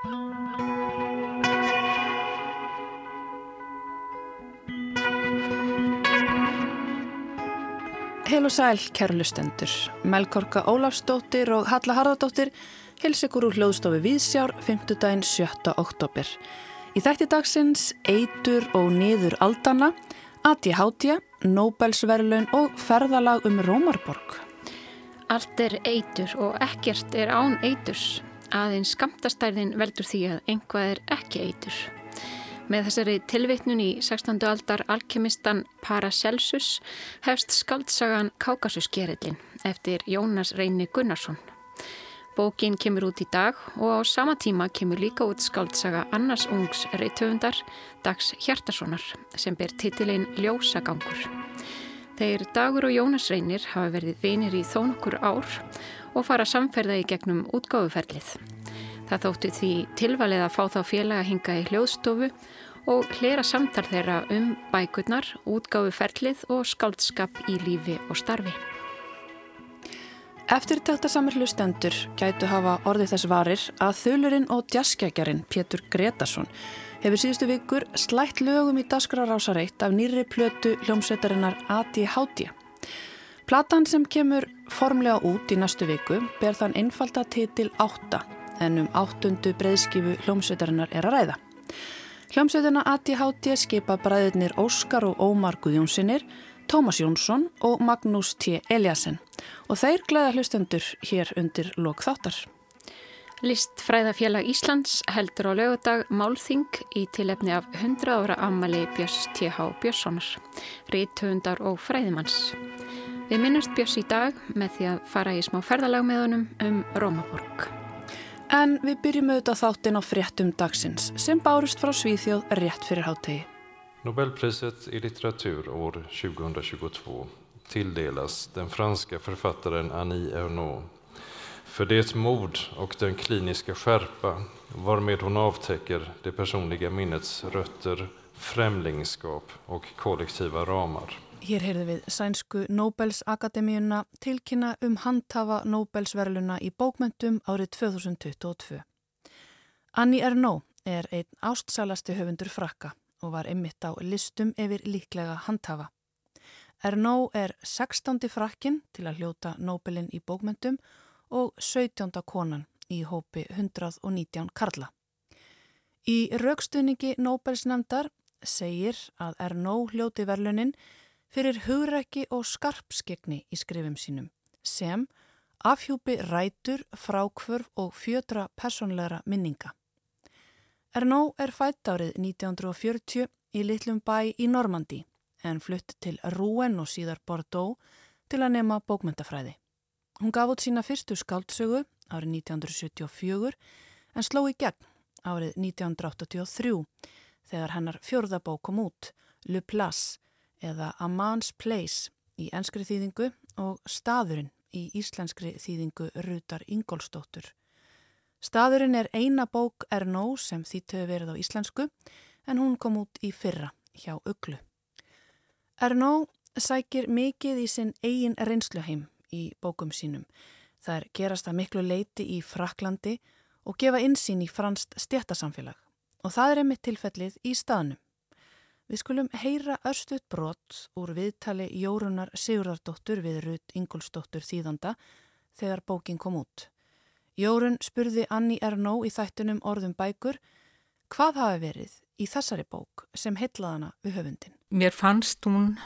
Heil og sæl, kæru lustendur. Melkorka Ólafsdóttir og Halla Harðardóttir hils ykkur úr hljóðstofi Víðsjár 5. daginn 7. oktober. Í þætti dagsins Eitur og niður aldana, ADHD, Nobelsverlun og ferðalag um Rómarborg. Allt er eitur og ekkert er án eiturs. Aðeins skamtastærðin veldur því að einhvað er ekki eitur. Með þessari tilvitnun í 16. aldar alkemistan Paracelsus hefst skaldsagan Kákasusgerillin eftir Jónas Reyni Gunnarsson. Bókin kemur út í dag og á sama tíma kemur líka út skaldsaga annars ungs reytöfundar Dags Hjartarssonar sem ber titilinn Ljósagangur. Þeir Dagur og Jónas Reynir hafa verið vinir í þó nokkur ár og fara samferða í gegnum útgáfuferlið. Það þóttu því tilvalið að fá þá félaga hinga í hljóðstofu og hlera samtal þeirra um bækurnar, útgáfu ferlið og skáldskap í lífi og starfi. Eftir þetta samir hlustendur gætu hafa orðið þess varir að þulurinn og djaskækjarinn Pétur Gretarsson hefur síðustu vikur slætt lögum í Dasgrarásareitt af nýri plötu hljómsveitarinnar ADHD. Platan sem kemur formlega út í næstu viku ber þann einfalda titil 8 en um áttundu breyðskifu hljómsveitarinnar er að ræða. Hljómsveitina ADHD skipa bræðirnir Óskar og Ómar Guðjónsinnir, Tómas Jónsson og Magnús T. Eliasson og þeir gleða hlustendur hér undir lok þáttar. Listfræðafélag Íslands heldur á lögadag Málþing í tilefni af 100 ára ammali Björns T.H. Björnssonar, ríthundar og fræðimanns. Við minnumst Björns í dag með því að fara í smá ferðalag með honum um Rómaborg. En við byrjum auðvitað þáttinn á fréttum dagsins sem bárust frá Svíþjóð rétt fyrir háttegi. Nobelpriset i litteratur år 2022 tilldelas den franska författaren Annie Ernaux för det mod och den kliniska skärpa varmed hon avtäcker det personliga minnets rötter, främlingskap och kollektiva ramar. Hér heyrðu við sænsku Nobels Akademíuna tilkynna um handhafa Nobelsverluna í bókmentum árið 2022. Annie Ernaux er einn ástsælasti höfundur frakka og var ymmit á listum yfir líklega handhafa. Ernaux er 16. frakkin til að hljóta Nobelin í bókmentum og 17. konan í hópi 119 karla. Í raukstuðningi Nobels nefndar segir að Ernaux hljóti verlunin fyrir hugrekki og skarpskegni í skrifum sínum sem afhjúpi rætur, frákvörf og fjötra personlegra minninga. Ernó er fætt árið 1940 í litlum bæ í Normandi en flutt til Rouen og síðar Bordeaux til að nema bókmyndafræði. Hún gaf út sína fyrstu skáldsögu árið 1974 en sló í gegn árið 1983 þegar hennar fjörðabók kom út, Le Place, eða A Man's Place í enskri þýðingu og Staðurinn í íslenskri þýðingu Rutar Ingólstóttur. Staðurinn er eina bók Ernó sem þýttu verið á íslensku en hún kom út í fyrra hjá Uglu. Ernó sækir mikið í sinn eigin reynsluheim í bókum sínum. Það er gerast að miklu leiti í Fraklandi og gefa insýn í franst stjættasamfélag og það er einmitt tilfellið í staðnum. Við skulum heyra örstuðt brott úr viðtali Jórunar Sigurðardóttur við Rut Ingolsdóttur þýðanda þegar bókin kom út. Jórun spurði Anni Ernó í þættunum orðum bækur hvað hafi verið í þessari bók sem heitlaðana við höfundin. Mér fannst hún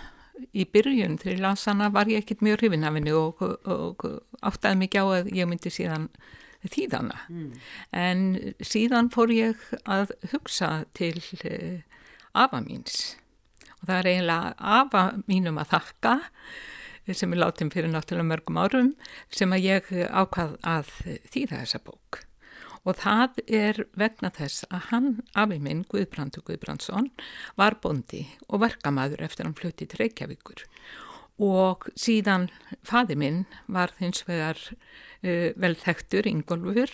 í byrjun til lansana var ég ekkit mjög hrifin af henni og, og, og áttaði mikið á að ég myndi síðan þýðana. Mm. En síðan fór ég að hugsa til afa míns. Og það er eiginlega afa mínum að þakka sem er látið fyrir náttúrulega mörgum árum sem að ég ákvað að þýða þessa bók. Og það er vegna þess að hann, afi minn, Guðbrandur Guðbrandsson var bondi og verkamæður eftir hann flutti til Reykjavíkur og síðan faði minn var hins vegar uh, vel þekktur, Ingólfur,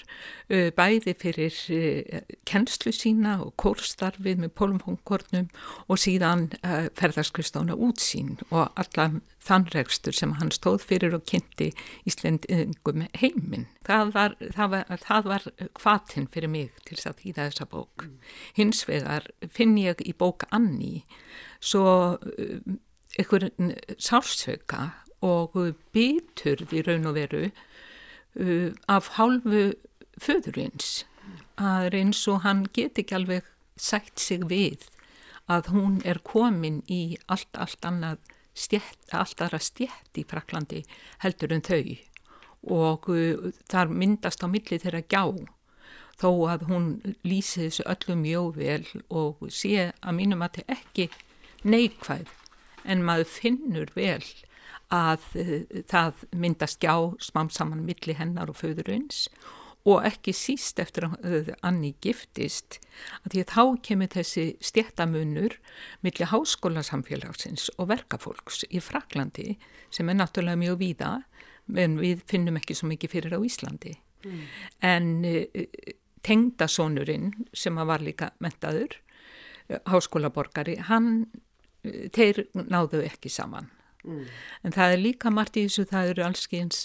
uh, bæði fyrir uh, kennslu sína og kórstarfið með pólumhóngkornum og síðan ferðarskristána útsýn og allan þannregstur sem hann stóð fyrir og kynnti Íslendingum heiminn. Það var, það var, það var kvatinn fyrir mig til þess að þýða þessa bók. Hins vegar finn ég í bók Anni svo einhvern sársöka og biturð í raun og veru uh, af hálfu föðurins að eins og hann get ekki alveg sætt sig við að hún er komin í allt, allt annað stjætt, allt aðra stjætt í Fraklandi heldur en þau. Og uh, þar myndast á milli þeirra gjá þó að hún lýsi þessu öllum mjög vel og sé að mínum að þetta ekki neikvæð en maður finnur vel að uh, það myndast gjá smám saman milli hennar og föðurins og ekki síst eftir að uh, Anni giftist að því að þá kemur þessi stjættamunur milli háskólasamfélagsins og verkafólks í Fraklandi sem er náttúrulega mjög víða en við finnum ekki svo mikið fyrir á Íslandi mm. en uh, tengdasónurinn sem var líka mentaður háskólaborgari, hann þeir náðu ekki saman. Mm. en það er líka margt í þessu það eru allskyns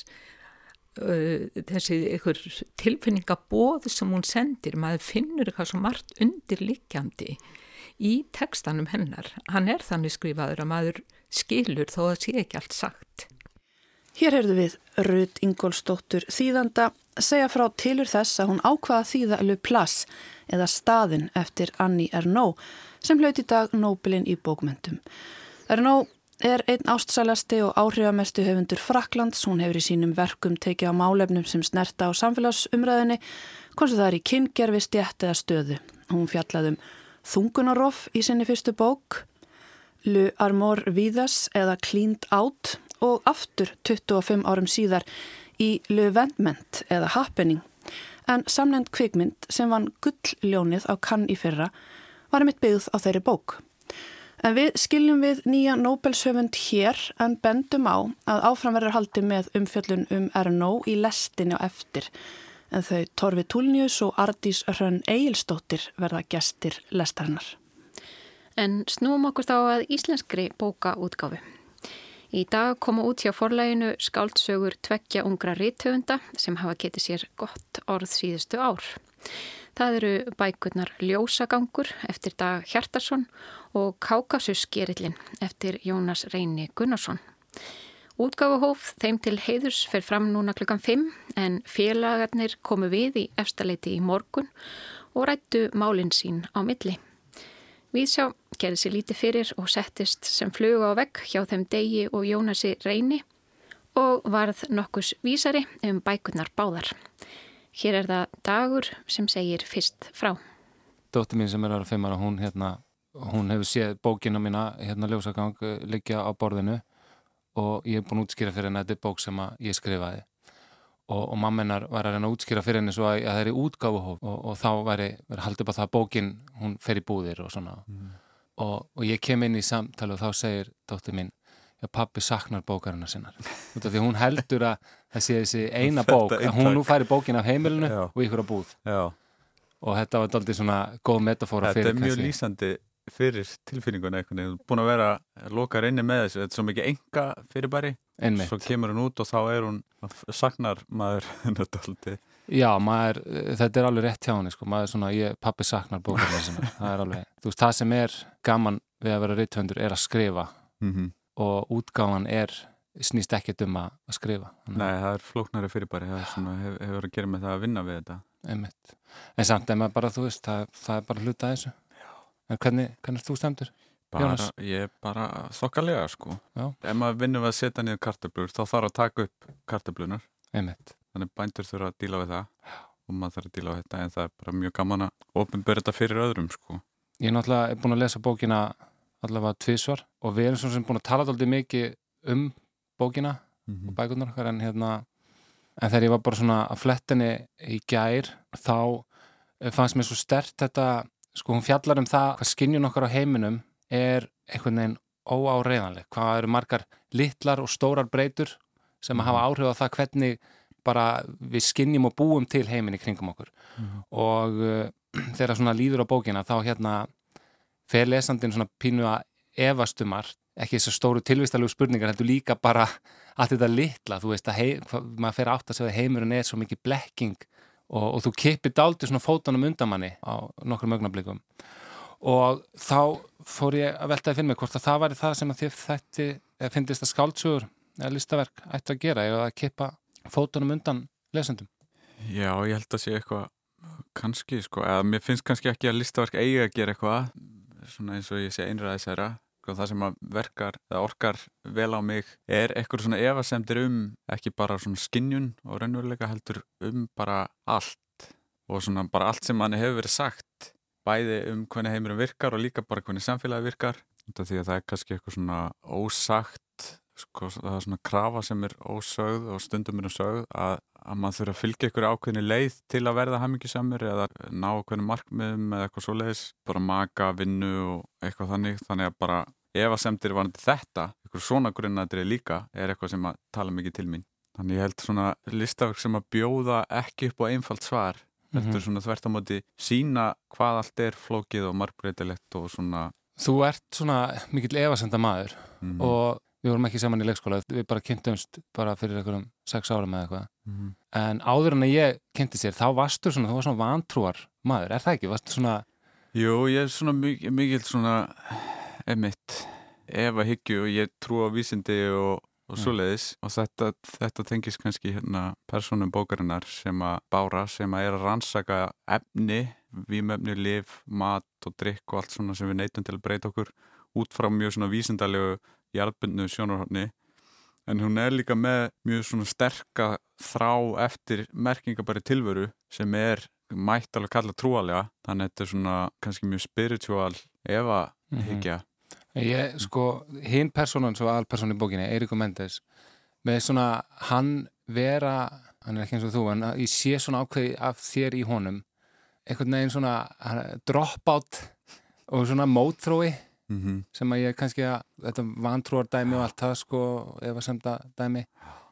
uh, þessi ykkur tilfinningabóð sem hún sendir. Maður finnur eitthvað svo margt undirlikjandi í tekstanum hennar. Hann er þannig skrifaður að maður skilur þó að sé ekki allt sagt Hér heyrðu við Rud Ingólstóttur þýðanda segja frá tilur þess að hún ákvaða þýða Le Place eða staðin eftir Annie Ernaux sem hlaut í dag Nobelin í bókmyndum. Ernaux er einn ástsælasti og áhrifamestu höfundur Fraklands. Hún hefur í sínum verkum tekið á málefnum sem snerta á samfélagsumræðinni, hvort það er í kyngerfi, stjætt eða stöðu. Hún fjallaðum Þungunaroff í sinni fyrstu bók, Le Armor Vidas eða Cleaned Out og aftur 25 árum síðar í Le Vendment eða Happening. En samnend kvikmynd sem vann gull-ljónið á kann í fyrra var mitt byggð á þeirri bók. En við skiljum við nýja Nobelshöfund hér en bendum á að áframverðar haldi með umfjöllun um RNO í lestinni á eftir. En þau Torfi Túlnius og Ardís Hrönn Egilstóttir verða gestir lestarinnar. En snúum okkur þá að íslenskri bókaútgáfi. Í dag koma út hjá forlæginu skáldsögur tveggja ungra rítöfunda sem hafa getið sér gott orð síðustu ár. Það eru bækurnar Ljósagangur eftir Dag Hjartarsson og Kákasusgerillin eftir Jónas Reyni Gunnarsson. Útgáfuhóf þeim til heiðurs fer fram núna klukkan 5 en félagarnir komu við í efstaleiti í morgun og rættu málinn sín á milli. Vísjá gerði sér lítið fyrir og settist sem fluga á vegg hjá þeim Degi og Jónasi Reyni og varð nokkus vísari um bækurnar báðar. Hér er það dagur sem segir fyrst frá. Dóttir mín sem er ára fimmara, hún, hérna, hún hefur séð bókina mína, hérna ljósagang, liggja á borðinu og ég hef búin að útskýra fyrir henni að þetta er bók sem ég skrifaði. Og, og mammenar var að reyna að útskýra fyrir henni svo að, að það er í útgáfuhóf og, og þá væri haldið bara það að bókin, hún fer í búðir og svona. Mm. Og, og ég kem inn í samtali og þá segir dóttir mín, já pappi saknar bókarina sinnar. Því hún heldur að það sé þessi eina bók að hún nú færi bókin af heimilinu já. og ykkur á búð. Já. og þetta var aldrei svona góð metafóra fyrir Þetta er mjög lýsandi fyrir tilfinninguna eitthvað, búin að vera lokar inni með þessu, þetta er svo mikið enga fyrirbæri, Einmitt. svo kemur hún út og þá er hún, saknar maður þetta Já, maður, þetta er alveg rétt hjá henni sko, maður er svona, ég, pappi saknar bókarina sinna, það er alveg, þú veist, það sem er gaman við að vera ritthöndur er að skrifa. Mm -hmm og útgáðan er snýst ekkert um að skrifa. Nei, það er flóknari fyrirbæri. Það svona, hef, hefur að gera með það að vinna við þetta. Einmitt. En samt er maður bara, þú veist það, það er bara hluta þessu. En hvernig, hvernig er þú stemtur? Bara, ég er bara þokkalega sko. Já. Ef maður vinnur við að setja niður kartablur þá þarf að taka upp kartablunar Einmitt. Þannig bændur þurfa að díla við það og maður þarf að díla við þetta en það er bara mjög gaman að ofnbörja þetta fyrir öðrum sko Ég er náttúrulega búin að lesa bókina allavega tvísvar og við erum svona sem búin að tala alltaf mikið um bókina mm -hmm. og bækunar okkar en hérna en þegar ég var bara svona að flettinni í gær þá eh, fannst mér svo stert þetta sko hún fjallar um það hvað skinnjun okkar á heiminum er einhvern veginn óáreiðanleg, hvað eru margar litlar og stórar breytur sem að hafa mhm. áhrif á það hvernig bara við skinnjum og búum til heiminni kringum okkur. Mm. og uh, þegar svona líður á bókina þá hérna fer lesandin svona pínu að evastumar, ekki þessar stóru tilvistalegu spurningar, heldur líka bara að þetta litla, þú veist að hei, maður fer átt að segja að heimurinn er svo mikið blekking og, og þú kipir daldi svona fótunum undamanni á nokkrum ögnablikum og þá fór ég að veltaði fyrir mig hvort að það væri það sem að þið þetta finnist að skáltsugur eða listaverk ættu að gera. Eða að kippa fótunum undan lesendum? Já, ég held að sé eitthvað kannski, sko, eða mér finnst kannski ekki að listaverk eigi að gera eitthvað svona eins og ég sé einræðis þeirra sko, það sem að verkar, það orkar vel á mig er eitthvað svona evasemdir um ekki bara svona skinnjun og raunveruleika heldur um bara allt og svona bara allt sem manni hefur verið sagt bæði um hvernig heimurum virkar og líka bara hvernig samfélagi virkar því að það er kannski eitthvað svona ósagt sko, það er svona krafa sem er ósögð og stundum er um sögð að, að maður þurfa að fylgja ykkur ákveðinu leið til að verða hamingisamur eða ná okkur markmiðum eða eitthvað svo leiðis bara maka, vinnu og eitthvað þannig þannig að bara ef að semtir varandi þetta ykkur svona grunnadrið líka er eitthvað sem að tala mikið til mín þannig ég held svona listafyrk sem að bjóða ekki upp á einfalt svar mm -hmm. eftir svona þvert á móti sína hvað allt er flókið og markbreytilegt og svona Þú ert svona mikill evasenda maður mm -hmm. og við vorum ekki saman í leikskóla, við bara kynntumst bara fyrir einhverjum sex árum eða eitthvað mm -hmm. en áður en að ég kynnti sér þá varstu svona, þú var svona vantrúar maður, er það ekki? Varstu svona Jú, ég er svona mikil, mikil svona emitt ef að hyggju og ég trú á vísindi og, og svo leiðis og þetta, þetta tengis kannski hérna personum bókarinnar sem að bára sem að er að rannsaka efni, výmöfni, liv, mat og drikk og allt svona sem við neytum til að breyta okkur út frá mjög svona vísindalegu jarðbundnu sjónarhóttni en hún er líka með mjög svona sterka þrá eftir merkingabæri tilveru sem er mætt alveg kalla trúalega þannig að þetta er svona kannski mjög spiritual efa higgja mm -hmm. Ég, sko, hinn personan svo aðalperson í bókinni, Eirikur Mendes með svona, hann vera hann er ekki eins og þú, en ég sé svona ákveði af þér í honum einhvern veginn svona dropout og svona mótþrói mm -hmm. sem að ég kannski að þetta vantrúar dæmi og allt það sko eða semta dæmi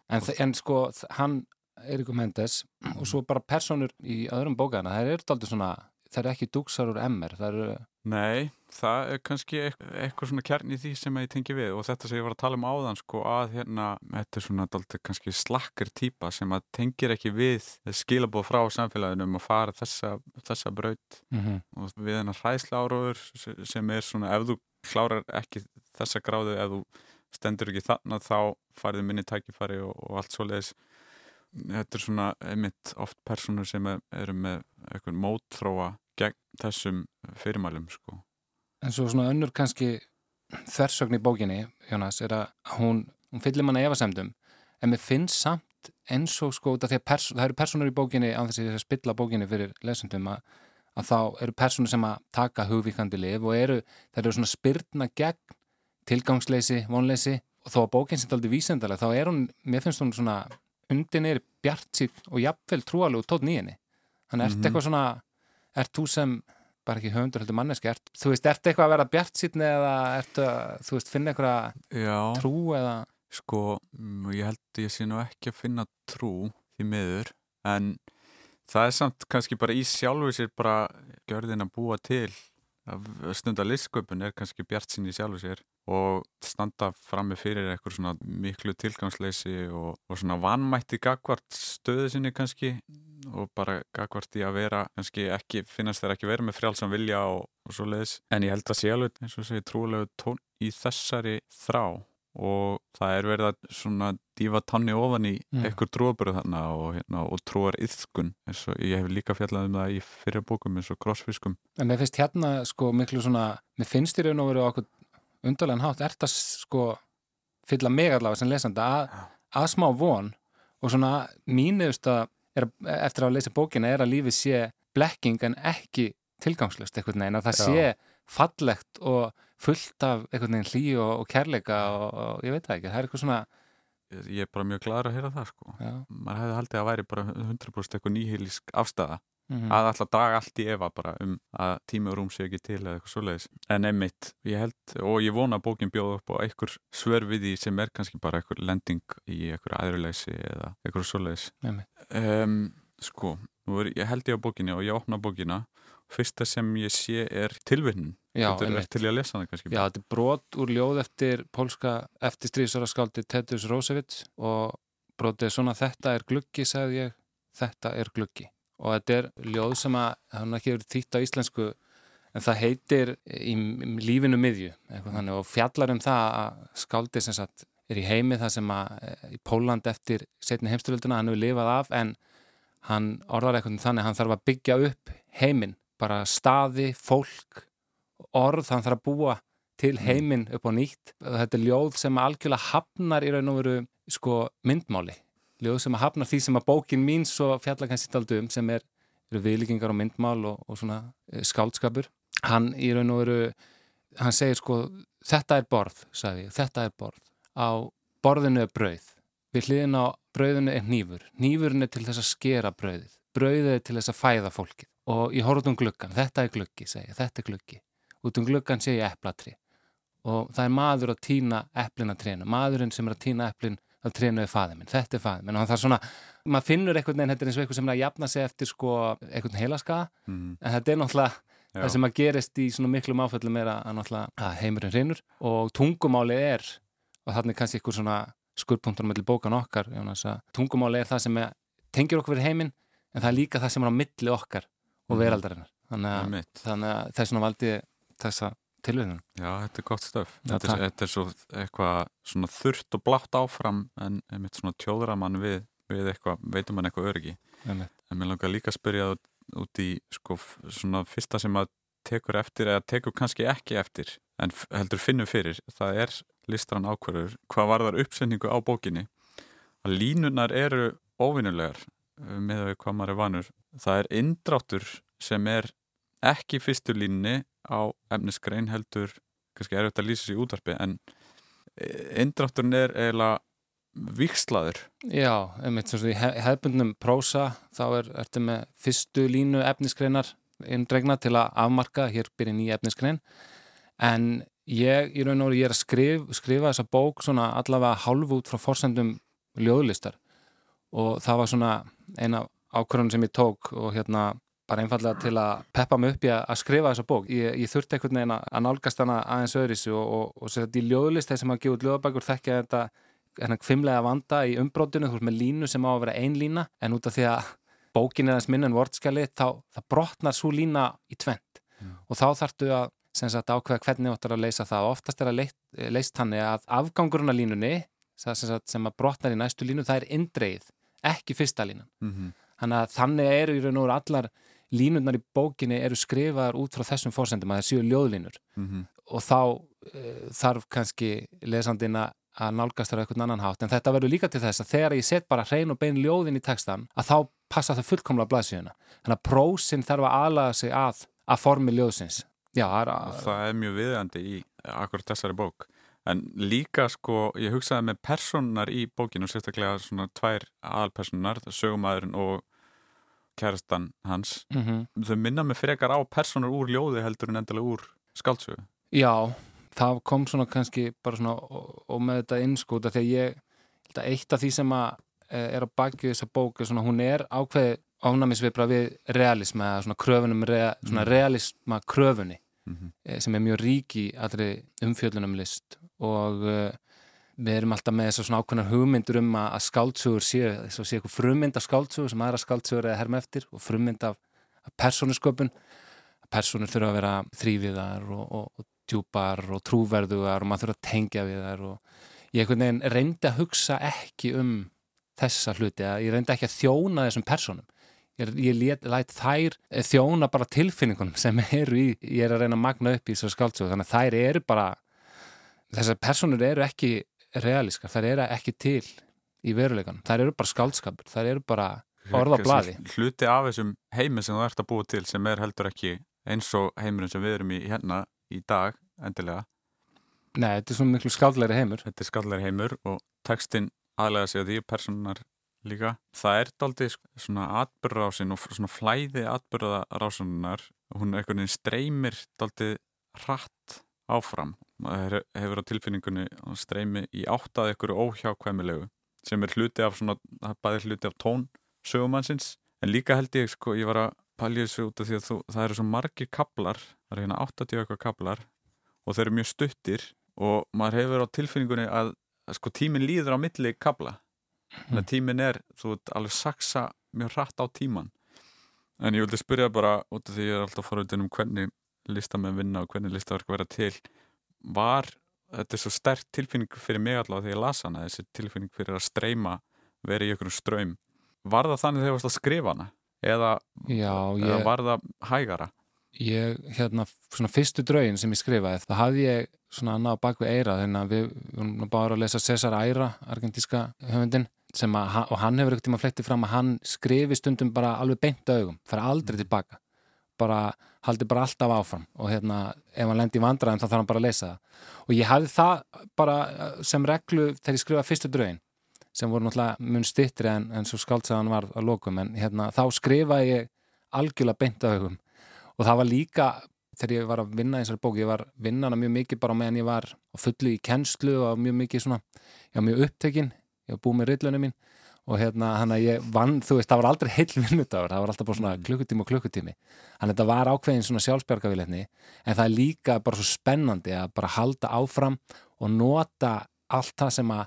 en, en sko hann Eirikur Mendes og svo bara personur í öðrum bókana, það er alltaf svona það er ekki dúksar úr MR það eru Nei, það er kannski eitthvað svona kjarn í því sem ég tengi við og þetta sem ég var að tala um áðan sko að hérna, þetta er svona dalti kannski slakkar týpa sem að tengir ekki við skilabóð frá samfélaginu um að fara þessa, þessa braut mm -hmm. og við hennar hræsla áróður sem er svona ef þú klárar ekki þessa gráðu, ef þú stendur ekki þannig þá farið minni tækifari og, og allt svo leiðis þetta er svona einmitt oft personur sem eru með eitthvað mótþróa gegn þessum fyrirmælum sko. En svo svona önnur kannski þversögn í bókinni, Jónas, er að hún, hún fyllir manna efasemdum en mér finnst samt eins og sko það eru personur í bókinni á þess að spilla bókinni fyrir lesendum að, að þá eru personur sem að taka hugvíkandi liv og eru, það eru svona spyrna gegn tilgangsleysi, vonleysi og þó að bókinn sem er aldrei vísendalega þá er hún, mér finnst hún svona undinir bjart sítt og jafnvel trúalug tótt nýjini þannig er þetta mm -hmm. eitthvað svona ert þú sem, bara ekki höfundur heldur manneski, ert, þú veist, ert eitthvað að vera bjart sítni eða ert að, þú veist, finna eitthvað trú eða? Sko, ég held ég sé nú ekki að finna trú því miður, en það er samt kannski bara í sjálfu sér bara görðin að búa til að stunda listsköpun er kannski bjart sín í sjálfu sér og standa frammi fyrir eitthvað svona miklu tilgangsleysi og, og svona vanmætti gagvart stöðu sinni kannski og bara gagvart í að vera kannski ekki, finnast þeir ekki verið með frjálsam vilja og, og svo leiðis en ég held að sé alveg eins og segi trúlegu tón í þessari þrá og það er verið að svona dífa tanni ofan í mm. ekkur trúabröð þarna og, hérna, og trúar yðkun eins og ég hef líka fjallað um það í fyrirbókum eins og grossfiskum En mér finnst hérna sko miklu svona mér finnst í raun og veru okkur undarlegan hátt er það sko fylla mig allavega sem lesanda að, að smá von og svona mínuðust að er, eftir að leysa bókina er að lífið sé blekking en ekki tilgangslust eitthvað neina, það sé fallegt og fullt af eitthvað neina hlý og, og kærleika og, og ég veit það ekki, það er eitthvað svona Ég er bara mjög glæður að heyra það sko. Já. maður hefði haldið að væri bara 100% eitthvað nýhilisk afstæða mm -hmm. að alltaf draga allt í efa bara um að tími og rúm sé ekki til eða eitthvað svoleiðis. En einmitt, ég held og ég vona að bókin bjóð upp á einhver svör við því sem er kannski bara einhver lending í einhver aðruleysi eða einhver svoleiðis. Um, sko, ég held ég á bókinni og ég opna bókina fyrsta sem ég sé er tilvinnin Þetta er til að lesa það kannski? Já, þetta er brot úr ljóð eftir pólska eftir strísara skáldi Tedus Rósevits og brotið svona þetta er gluggi, sagði ég þetta er gluggi. Og þetta er ljóð sem að hann ekki verið þýtt á íslensku en það heitir í lífinu miðju þannig, og fjallar um það að skáldi sem sagt er í heimi það sem að eh, í Póland eftir setni heimsturölduna hann hefur lifað af en hann orðar eitthvað þannig hann þarf að byggja upp heiminn bara staði, fólk orð, hann þarf að búa til mm. heiminn upp á nýtt. Þetta er ljóð sem algjörlega hafnar í raun og veru sko myndmáli. Ljóð sem að hafna því sem að bókin mín svo fjalla kannski taldu um sem er, eru viðlíkingar og myndmál og, og svona e, skáldskapur. Hann í raun og veru hann segir sko þetta er borð sagði, þetta er borð. Á borðinu er brauð. Við hliðin á brauðinu er nýfur nýfurinn er til þess að skera brauðið. Brauðið er til þess að fæða fólkið og ég horfði um gluggan, þetta er gluggi segja, þetta er gluggi. Út um gluggan sé ég eplatri og það er maður að týna eplina trénu. Maðurinn sem er að týna eplin að trénu er faði minn, þetta er faði minn. Og það er svona, maður finnur einhvern veginn þetta er eins og eitthvað sem er að jafna sig eftir sko einhvern heilaska, mm. en þetta er náttúrulega Já. það sem að gerist í svona miklum áföllum er að, að heimurinn hrinur og tungumáli er og þannig kannski einhver svona skurpunktur mellir bókan okkar, tungumáli er það sem tengir okkur við heiminn en það er líka það sem er á milli okkar og mhm. veraldarinnar þannig þannig að það er svona valdi þessa tilvíðunum. Já, þetta er gott stöf. Já, þetta, er, þetta er svo eitthvað svona þurft og blátt áfram en einmitt svona tjóðra mann við, við eitthvað, veitum mann eitthvað öryggi. En mér langar líka að spyrja út, í sko svona fyrsta sem að tekur eftir eða tekur kannski ekki eftir en heldur finnum fyrir. Það er listran ákverður. Hvað var þar uppsendingu á bókinni? Að línunar eru óvinnulegar með að hvað maður er vanur. Það er indráttur sem er ekki fyrstu línni á efnisgrein heldur kannski er þetta að lýsa sér í útarpi en eindrátturinn er eiginlega vikslaður Já, einmitt sem svo í hefbundnum prósa þá er þetta með fyrstu línu efnisgreinar indregna til að afmarka, hér byrja nýja efnisgrein. En ég í raun og orði ég er að skrif, skrifa þessa bók svona allavega hálf út frá forsendum ljóðlistar og það var svona eina ákvörðun sem ég tók og hérna bara einfallega til að peppa mig upp í að skrifa þessa bók. Ég, ég þurfti einhvern veginn að nálgast hana aðeins öðris og, og, og sér þetta í ljóðlist þegar sem að gefa út ljóðabækur þekkja þetta hérna kvimlega vanda í umbrótinu, þú veist með línu sem á að vera ein lína en út af því að bókin er aðeins minn en vortskjali þá það brotnar svo lína í tvent mm. og þá þartu að sagt, ákveða hvernig ættir að leysa það og oftast er að leyst, leyst hann að afgangurinn af línunni sem, sem að brotnar í næstu línu það er indreið, ekki fyrsta línan. Mm -hmm. þannig að þannig eru í raun og allar línurnar í bókinni eru skrifaðar út frá þessum fórsendum að það séu ljóðlínur. Mm -hmm. og þá uh, þarf kannski lesandin að nálgast þar eitthvað annan hátt. En þetta verður líka til þess að þegar ég set bara hrein og bein ljóðin í textan að þá passa það fullkomlega blaðsíðuna. Þannig að prósin þarf að aðlaga sig að að formi ljóðsins. Já, að... það er mjög viðandi í akkurat þessari bók en líka sko, ég hugsaði með personar í bókinu, sérstaklega svona tvær aðalpersonar, sögumæðurinn og kærastan hans mm -hmm. þau minna mig frekar á personur úr ljóði heldur en endilega úr skáltsögu Já, það kom svona kannski bara svona og, og með þetta innskóta þegar ég, eitt af því sem að e, er á baki þessa bóku svona, hún er ákveði ánæmisvipra við realism eða svona kröfunum rea, svona mm. realisma kröfunni mm -hmm. sem er mjög rík í allri umfjöldunum list og uh, við erum alltaf með þessar svona ákveðnar hugmyndur um að, að skáltsugur séu, þess að séu eitthvað frummynd af skáltsugur sem aðra skáltsugur er að herma eftir og frummynd af, af persónusköpun. Personur þurfa að vera þrýviðar og, og, og djúpar og trúverðugar og maður þurfa að tengja við þar og ég einhvern veginn reyndi að hugsa ekki um þessa hluti, ég reyndi ekki að þjóna þessum personum ég, ég læt þær þjóna bara tilfinningunum sem eru í, ég er að reyna að magna upp í þessar skáltsugur, þannig að þær eru bara þessar personur eru ekki realískar, þær eru ekki til í veruleikan, þær eru bara skaldskapur þær eru bara orða bladi Hluti af þessum heiminn sem þú ert að búa til sem er heldur ekki eins og heimurinn sem við erum í hérna í dag endilega. Nei, þetta er svona miklu skaldleiri heimur. Þetta er skaldleiri heimur og textin aðlega sig að því personar líka. Það er daldi svona atbyrðarásin og svona flæði atbyrðarásunar hún er einhvern veginn streymir daldi hratt áfram. Það hefur á tilfinningunni streymi í áttað ykkur óhjákvæmilegu sem er hluti af svona, það er bæði hluti af tón sögumannsins, en líka held ég sko, ég var að palja þessu út af því að þú, það eru svo margir kablar, það eru hérna 80 eitthvað kablar og þeir eru mjög stuttir og maður hefur á tilfinningunni að, að sko tímin líður á milli kabla þannig að tímin er, þú veit, alveg saksa mjög hratt á tíman en ég vildi spyrja bara út af því ég er alltaf foröldin um hvernig listamenn vinna og hvernig listaverk vera til var, þetta er svo sterk tilfinning fyrir mig allavega þegar ég lasa hana þessi tilfinning fyrir að streyma verið í einhvern ströym var það þannig þegar þú varst að skrifa hana? Eða, Já, ég, eða var það hægara? Ég, hérna, svona fyrstu draugin sem ég skrifaði, það hafði ég svona annað bak við eira, þannig að við vorum bara að lesa Cesar Aira, argentíska höfundin, sem að, og hann hefur ekkert tíma flettið fram að hann skrifi stundum bara alveg beint augum, fara aldrei tilbaka. Bara, haldi bara alltaf áfram og hérna, ef hann lendi í vandræðin þá þarf hann bara að lesa það. Og ég hafði það bara sem reglu þegar ég skrifaði fyrstu draugin sem voru náttúrulega mun stittri en, en svo skaldsaðan var að lokum en hérna, þá skrifaði ég algjörlega beint augum. Og það var líka þegar ég var að vinna í þessari bók ég var vinnana mjög mikið bara meðan ég var fullu í kennslu og mjög mikið svona ég var mjög upptekinn, ég var búið með rillunum mín og hérna hann að ég vann þú veist, það var aldrei heil vinnudagur, það var alltaf bara svona klukkutími og klukkutími, að þetta var ákveðin svona sjálfsbjörgavíletni, en það er líka bara svo spennandi að bara halda áfram og nota allt það sem að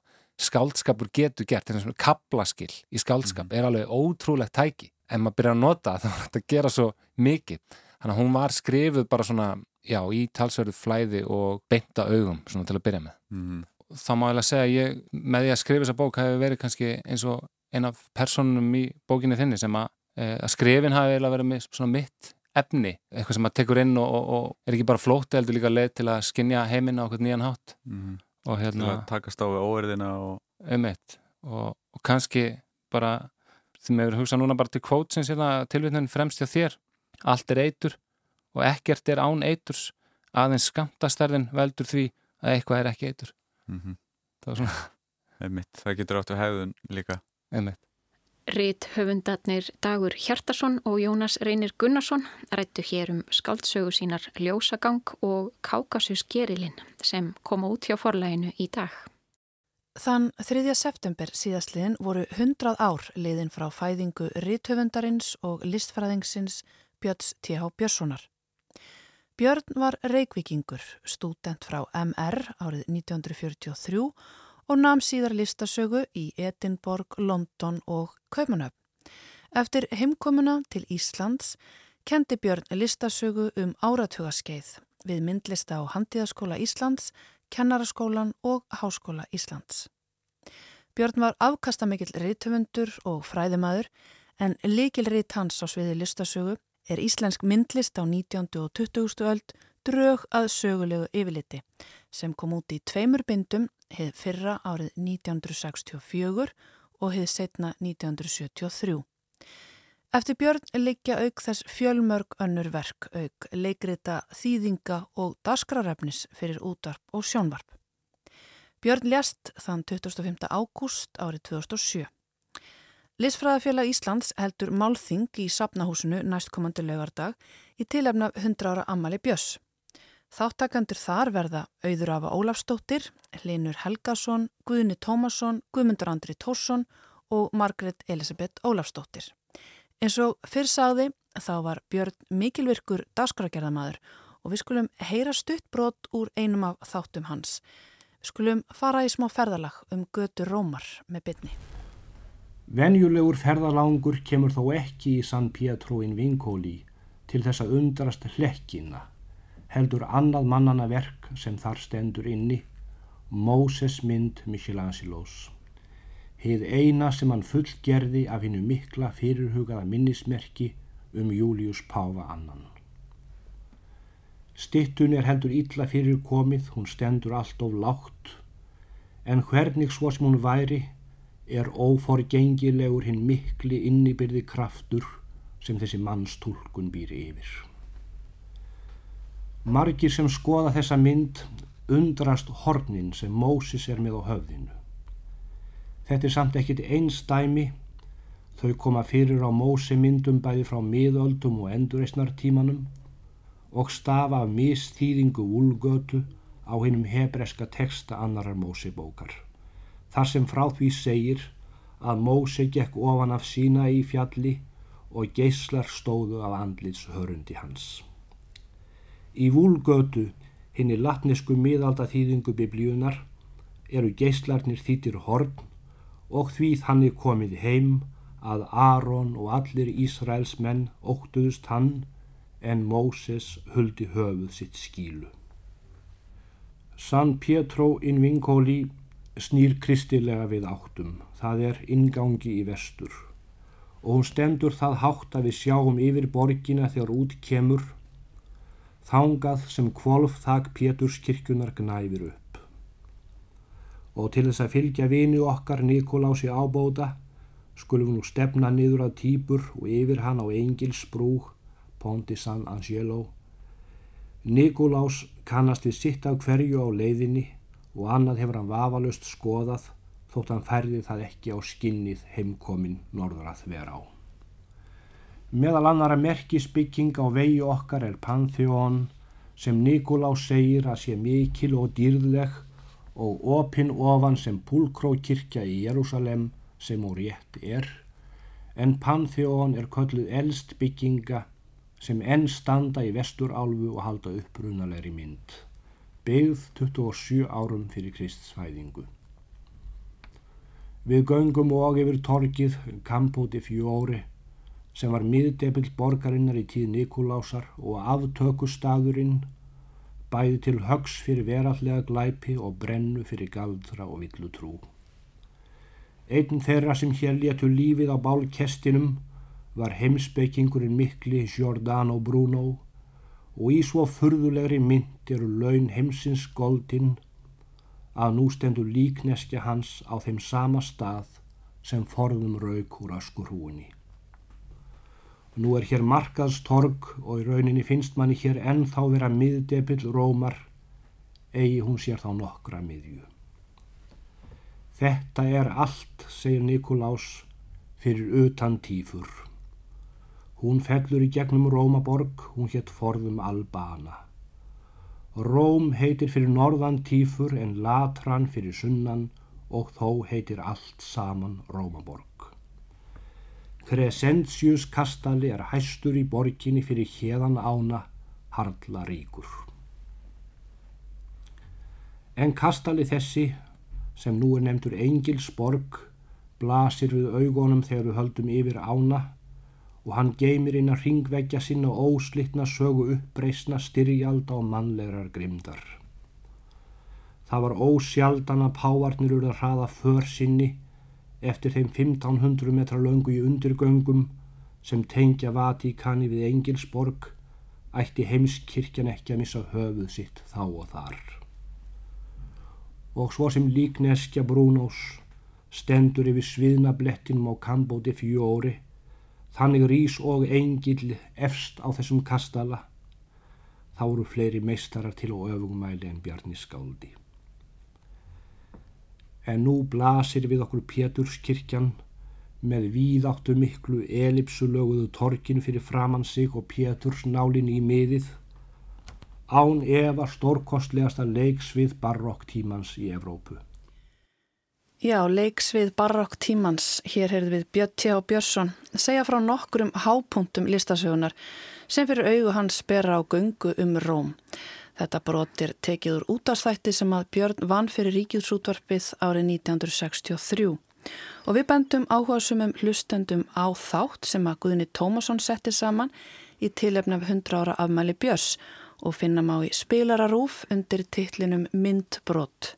skáldskapur getur gert, er svona kaplaskill í skáldskap, mm. er alveg ótrúlegt tæki en maður byrjar að nota það, þetta gera svo mikið Þannig að hún var skrifuð bara svona, já, í talsverðu flæði og beinta augum svona til að byrja með. Mm. Þá má ég lega segja að með því að skrifa þessa bók hefur verið kannski eins og eina af personum í bókinni þinni sem að, e, að skrifin hafi verið með svona mitt efni, eitthvað sem að tekur inn og, og, og er ekki bara flótt heldur líka leið til að skinja heiminn á okkur nýjan hátt. Mm. Og hérna... Takast á við óverðina og... Um eitt. Og, og kannski bara, því með að hugsa núna bara til kvótsins hérna, tilvitnin fremst hjá þér Allt er eitur og ekkert er án eiturs aðeins skamtastarðin veldur því að eitthvað er ekki eitur. Mm -hmm. Það var svona... Einmitt, það getur átt að hefðun líka. Einmitt. Rít höfundarnir Dagur Hjartarsson og Jónas Reynir Gunnarsson rættu hér um skaldsögu sínar Ljósagang og Kákasus Gerilinn sem koma út hjá forlæginu í dag. Þann 3. september síðastliðin voru 100 ár liðin frá fæðingu Ríthöfundarins og listfræðingsins Björns T.H. Björnssonar. Björn var reikvikingur, stúdent frá MR árið 1943 og namn síðar listasögu í Edinborg, London og Kaupanöf. Eftir heimkomuna til Íslands kendi Björn listasögu um áratugaskeið við myndlista á Handíðaskóla Íslands, Kennaraskólan og Háskóla Íslands. Björn var afkastamikill reytöfundur og fræðimaður en likil reyt hans á sviði listasögu er íslensk myndlist á 19. og 20. öld drög að sögulegu yfirliti sem kom út í tveimur bindum heið fyrra árið 1964 og heið setna 1973. Eftir Björn leikja auk þess fjölmörg önnur verk auk leikrita þýðinga og dasgrarefnis fyrir útarp og sjónvarp. Björn lést þann 25. ágúst árið 2007. Listfræðafélag Íslands heldur málþing í sapnahúsinu næstkomandi lögardag í tilefna 100 ára ammali Björns. Þáttakandur þar verða Auður Afa Ólafstóttir, Linur Helgason, Guðni Tómasson, Guðmundur Andri Tórsson og Margret Elisabeth Ólafstóttir. Eins og fyrr sagði þá var Björn mikilvirkur dagskragerðamadur og við skulum heyra stutt brot úr einum af þáttum hans. Við skulum fara í smá ferðalag um götu Rómar með bytni. Venjulegur ferðalangur kemur þó ekki í San Pietro in Vincoli til þess að undrast hlekkina, heldur annað mannana verk sem þar stendur inni, Móses mynd Michelangelos. Heið eina sem hann fullgerði af hennu mikla fyrirhugaða minnismerki um Július Páfa annan. Stittun er heldur illa fyrir komið, hún stendur allt of lágt, en hvernig svo sem hún væri er óforgengilegur hinn mikli innibyrði kraftur sem þessi mannstúlkun býr yfir. Margir sem skoða þessa mynd undrast hornin sem Mósis er með á höfðinu. Þetta er samt ekkit einstæmi Þau koma fyrir á mósemyndum bæði frá miðöldum og endurreysnartímanum og stafa af misþýðingu úlgötu á hennum hebreska texta annarar mósebókar. Þar sem frá því segir að Móse gekk ofan af sína í fjalli og geyslar stóðu af andlits hörundi hans. Í vúlgötu, henni latnesku miðaldaþýðingu biblíunar, eru geyslarnir þýttir horn og því þannig komið heim að Aron og allir Ísraels menn óttuðust hann en Móses huldi höfuð sitt skílu. San Pietro in Vincoli snýr kristilega við áttum, það er ingangi í vestur og hún stendur það hátt að við sjáum yfir borgina þegar út kemur, þangað sem kvolf þak Péturskirkjunar gnæfir upp. Og til þess að fylgja vini okkar Nikolási ábóta skulum nú stefna niður að týpur og yfir hann á Engilsbrú, Ponti San Angelo. Nikolás kannast við sitt af hverju á leiðinni og annað hefur hann vafalust skoðað þótt hann færði það ekki á skinnið heimkomin norður að vera á. Meðal annara merkisbygging á vegi okkar er Pantheon sem Nikolás segir að sé mikil og dýrleg og opinn ofan sem púlkrókirkja í Jérúsalem sem og rétt er, en Pantheon er kölluð eldst bygginga sem enn standa í vesturálfu og halda upprunalegri mynd, byggð 27 árum fyrir Kristsfæðingu. Við göngum og yfir torkið Campo di Fiore sem var miðdebill borgarinnar í tíð Nikolásar og aftökustadurinn bæði til högs fyrir verallega glæpi og brennu fyrir galdra og villutrú. Einn þeirra sem hér létu lífið á bálkestinum var heimsbeikingurinn mikli Giordano Bruno og í svo furðulegri mynd eru laun heimsins goldinn að nú stendur líkneskja hans á þeim sama stað sem forðum rauk úr askurhúinni. Nú er hér markaðstorg og í rauninni finnst manni hér ennþá vera miðdepill rómar, eigi hún sér þá nokkra miðju. Þetta er allt, segir Nikolás, fyrir utan tífur. Hún fellur í gegnum Rómaborg, hún hétt forðum Albana. Róm heitir fyrir norðan tífur en Latran fyrir sunnan og þó heitir allt saman Rómaborg. Crescentius kastali er hæstur í borginni fyrir hérdan ána Harla ríkur. En kastali þessi sem nú er nefndur Engilsborg blasir við augunum þegar við höldum yfir ána og hann geymir inn að ringveggja sinna óslittna sögu uppreysna styrjalda og mannlegar grimdar. Það var ósjaldan að pávarnir eru að hraða för sinni eftir þeim 1500 metra löngu í undirgöngum sem tengja Vatíkani við Engilsborg ætti heimskirkjan ekki að missa höfuð sitt þá og þar og svo sem líkneskja Brúnós stendur yfir sviðnablettinum á Kambóti fjóri, þannig rís og engill efst á þessum kastala, þá eru fleiri meistarar til og öfugumæli en Bjarni Skáldi. En nú blasir við okkur Péturskirkjan með víðáttu miklu elipsulöguðu torkin fyrir framann sig og Péturs nálin í miðið án efa stórkostlegasta leiksvið barokktímans í Evrópu. Já, leiksvið barokktímans, hér heyrðu við Bjötti og Björnsson, segja frá nokkrum hápunktum listasögunar sem fyrir augu hans bera á gungu um Róm. Þetta brotir tekið úr útastætti sem að Björn vann fyrir ríkjúsútvarpið árið 1963 og við bendum áhugasumum hlustendum á þátt sem að Guðni Tómasson setti saman í tilefni af 100 ára afmæli Björns og finna má í spilararúf undir titlinum Myndbrott.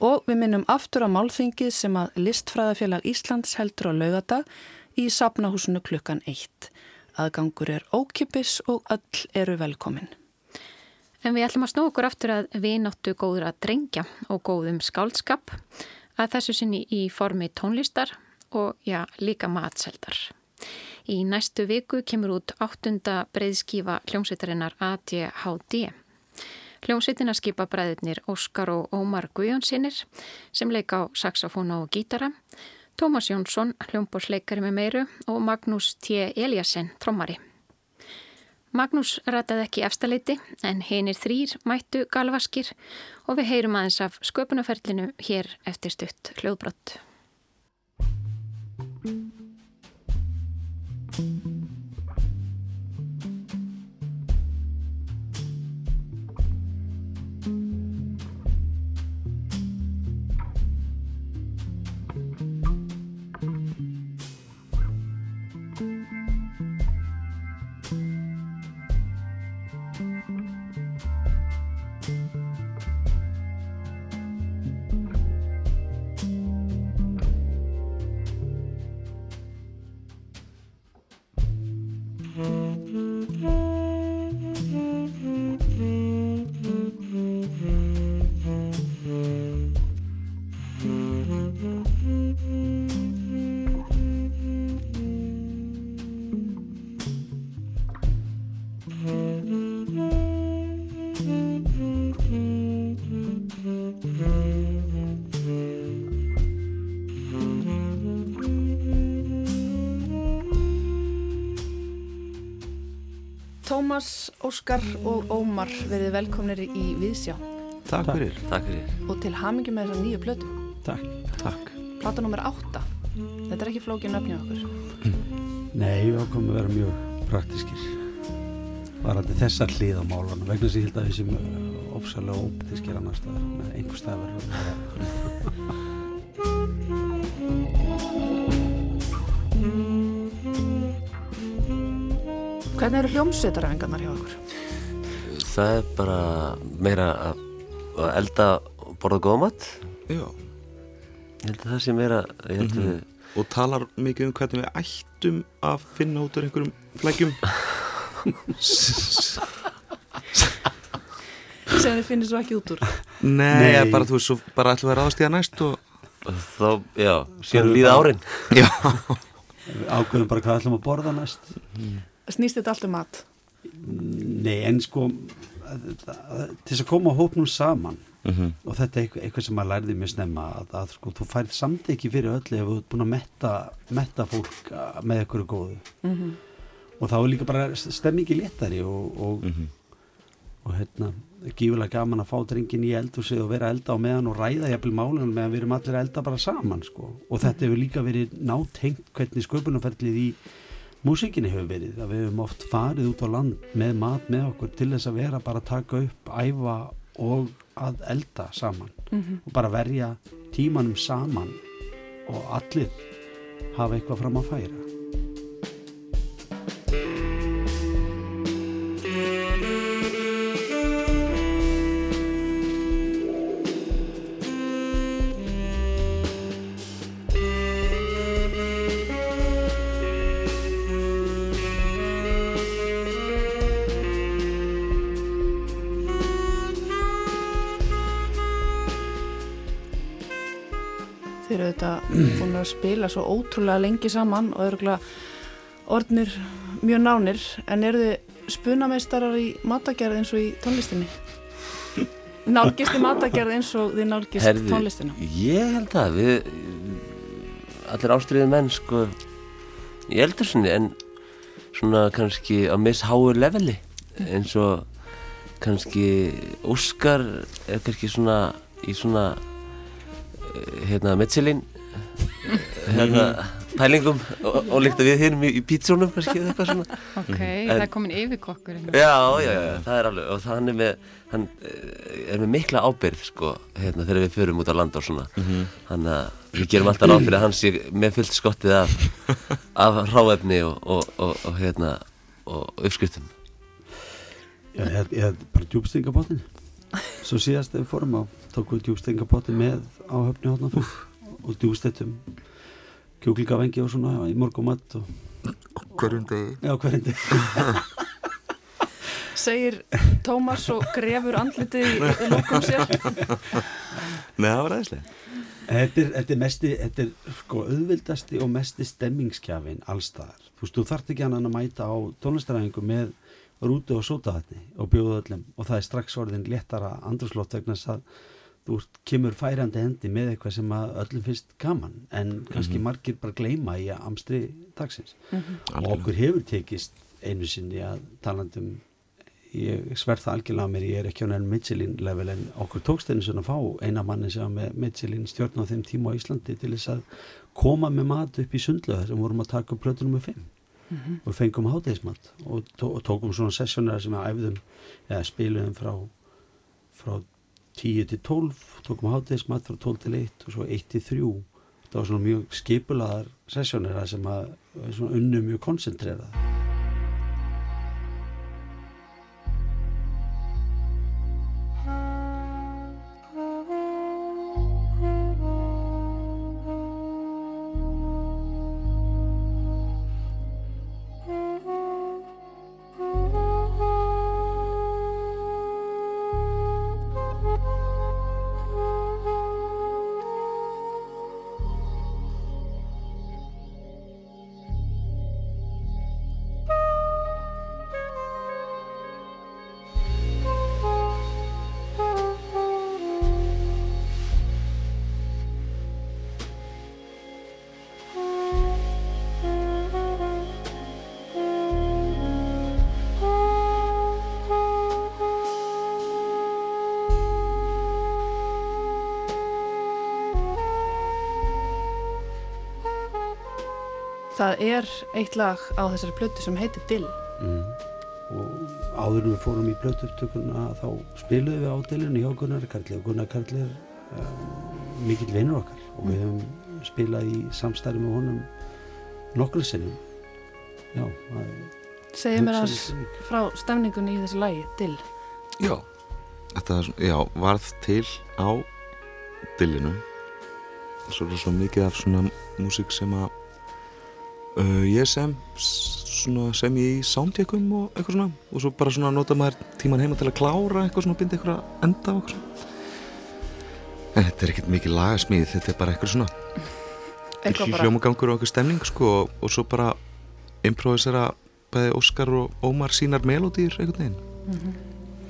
Og við minnum aftur á málþingið sem að Listfræðafélag Íslands heldur á laugadag í sapnahúsinu klukkan eitt. Aðgangur er ókipis og öll eru velkomin. En við ætlum að snú okkur aftur að við náttu góður að drengja og góðum skálskap að þessu sinni í formi tónlistar og já, líka matseldar. Í næstu viku kemur út áttunda breyðskífa hljómsveitarinnar ADHD. Hljómsveitina skipa bræðurnir Óskar og Ómar Guðjónsinnir sem leika á saxofóna og gítara, Tómas Jónsson, hljómbórsleikari með meiru og Magnús T. Eliasson, trommari. Magnús rætaði ekki efstaleiti en hinnir þrýr mættu galvaskir og við heyrum aðeins af sköpunarferlinu hér eftir stutt hljóðbrott. Tómas, Óskar og Ómar verið velkomnir í Viðsjá Takk fyrir. Takk fyrir. og til hamingi með þessa nýju plötu. Takk. Takk. Plata nummer 8. Þetta er ekki flókin öfni okkur. Nei, við ákomum að vera mjög praktískir. Varandi þessar hlið á málunum vegna þess að ég held að við sem ofsalega óptískir annar staðar með einhver staðar Hvernig eru hljómsveitaræfingarnar hjá okkur? Það er bara meira að, að elda og borða góða mat. Já, Ég held að það sé meira, held að við, og talar mikið um hvernig við ættum að finna út úr einhverjum flækjum. Sem þið finnir svo ekki út úr. Nei, Nei. bara þú veist, svo bara ætlum við að ráðast í það næst og... þá, já, síðan líða árin. Já. Við ákveðum bara hvað ætlum að borða næst. Snýst þetta allt um mat? Nei, en sko, til þess að koma hópnum saman Mhm. og þetta er eitthvað, eitthvað sem maður lærði mér snemma að, að sko, þú færð samt ekki fyrir öllu ef þú ert búin að metta, metta fólk uh, með ykkur góðu Mm og þá er líka bara stemmingi léttari og, og, og hérna, gífulega gaman að fá drengin í eldhúsið og vera elda á meðan og ræða jafnvel málunum meðan við erum allir elda bara saman sko. og þetta hefur líka verið nátengt hvernig sköpunarferðlið í músikinni hefur verið, að við hefum oft farið út á land með mat með okkur til þess að vera bara að taka upp, æfa og að elda saman. Og bara verja tímanum saman og allir hafa eitthvað fram að færa búin að spila svo ótrúlega lengi saman og eru orðnir mjög nánir en eru þið spunameistarar í matagerð eins og í tónlistinni? Nálgist í matagerð eins og þið nálgist Herðu, tónlistina? Ég held að við, allir ástriðið menn, sko, í eldursunni, en svona kannski á misháu leveli, eins og kannski Óskar er kannski svona í svona, eh, hérna, Michelin, hérna, pælingum og, og líkt að við hinum í, í pítsunum kannski eða eitthvað svona. Ok, það er komin yfirkokkur. hérna. Já, já, já, það er alveg, og er með, hann eh, er með mikla ábyrgð, sko, hérna, þegar við förum út á land og svona. Þannig að við gerum alltaf ráð fyrir að hann sé með fullt skottið af, af ráefni og, og, og, og, hérna, og uppskriftum. Já, ég, hef bara djúbstingapottin Svo síðast þegar við fórum á tókum við djúbstingapottin með á höfni hótna og djúbstettum kjúklingavengi og svona í morgumatt og Hverjum degi? já, hverjum degi Segir Tómas og grefur andlitið í, lókum sér. Nei, það var aðeinslega. Þetta er, þetta er mesti, þetta er sko auðvildasti og mesti stemmingskjafin allstaðar. Þú veist, þú þarft ekki annan að mæta á tónlistaræðingu með rútu og sótaðatni og bjóðu öllum og það er strax orðin léttara andrúslótt vegna þess að þú kemur færandi hendi með eitthvað sem að öllum finnst gaman en kannski Mhm. margir bara gleyma í að amstri dagsins Mhm. og Algjörlega. okkur hefur tekist einu sinni að talandum ég sverð það algjörlega á mér, ég er ekki á nefn Michelin level en okkur tókst einu svona að fá eina manni sem var með Michelin stjórn á þeim tíma á Íslandi til þess að koma með mat upp í sundlega sem vorum að taka plötunum með fimm Mhm. og fengum hátegismat og, tó og tókum svona sessjónera sem við æfðum eða spiluðum frá frá 10 til 12 tókum hátegismat frá 12 til 1 og svo 1 til 3 það var svona mjög skipulaðar sessjónera sem að svona unnu mjög koncentrerað er eitt lag á þessari plötu sem heitir Dill. mm. og áður en við fórum í blötupptökuna þá spiluðum við á dilunni hjá Gunnar Karli. Og Gunnar Karli er um, mikill vinnur okkar. Og við höfum spilað í samstæri með honum nokkru sinnum. Já, Segðu mér hugsanlega- frá stemningunni í þessu lagi, Dill. Já, þetta er, já, varð til á dillinu. Svo er það svo mikið af svona músík sem að uh, ég sem svona sem ég í soundcheckum og eitthvað svona. Og svo bara svona nota maður tíman heima til að klára eitthvað svona binda eitthvað enda og eitthvað svona. En þetta er ekkert mikið lagasmíð þetta er bara eitthvað svona Eitthvað hljómagangur og eitthvað stemning sko. Og, og svo bara improvisera bæði Óskar og Ómar sínar melodýr einhvern veginn. Mhm.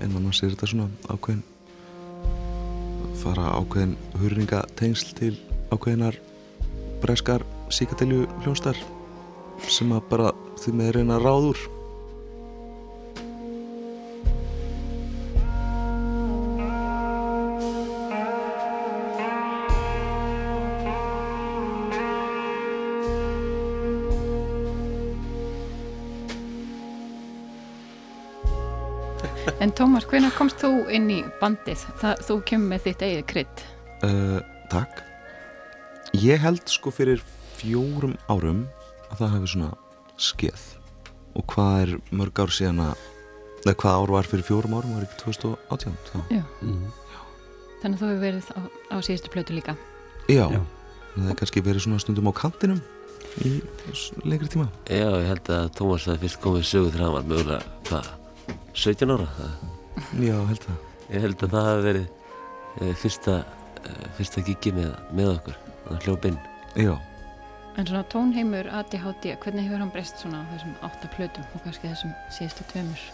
en maður sér þetta svona ákveðin fara ákveðin hurringatengsl til ákveðinar breskar síkatelju hljónstar sem að bara því með reyna að ráð úr En Tómas, hvenær komst þú inn í bandið? Það, þú kemur með þitt eigið krydd. uh, Takk Ég held sko fyrir fjórum árum að það hefði svona skeð og hvað er mörg ár síðan að eða hvað ár var fyrir fjórum árum var ekki 2018 þá. Já. Mhm. Þannig að þú hefur verið á, á síðustu plötu líka. Já, Já. það er kannski verið svona stundum á kantinum í lengri tíma Já, ég held að Tómas það fyrst komið sögu þegar hann var mögulega, hvað, 17 ára? Já, held það ég held að það hafi verið e, fyrsta, e, fyrsta gigi með, með okkur, þannig hljópinn. Já, En svona tónheimur ADHD, hvernig hefur hann breyst svona á þessum átta plötum og kannski þessum síðustu tveimur?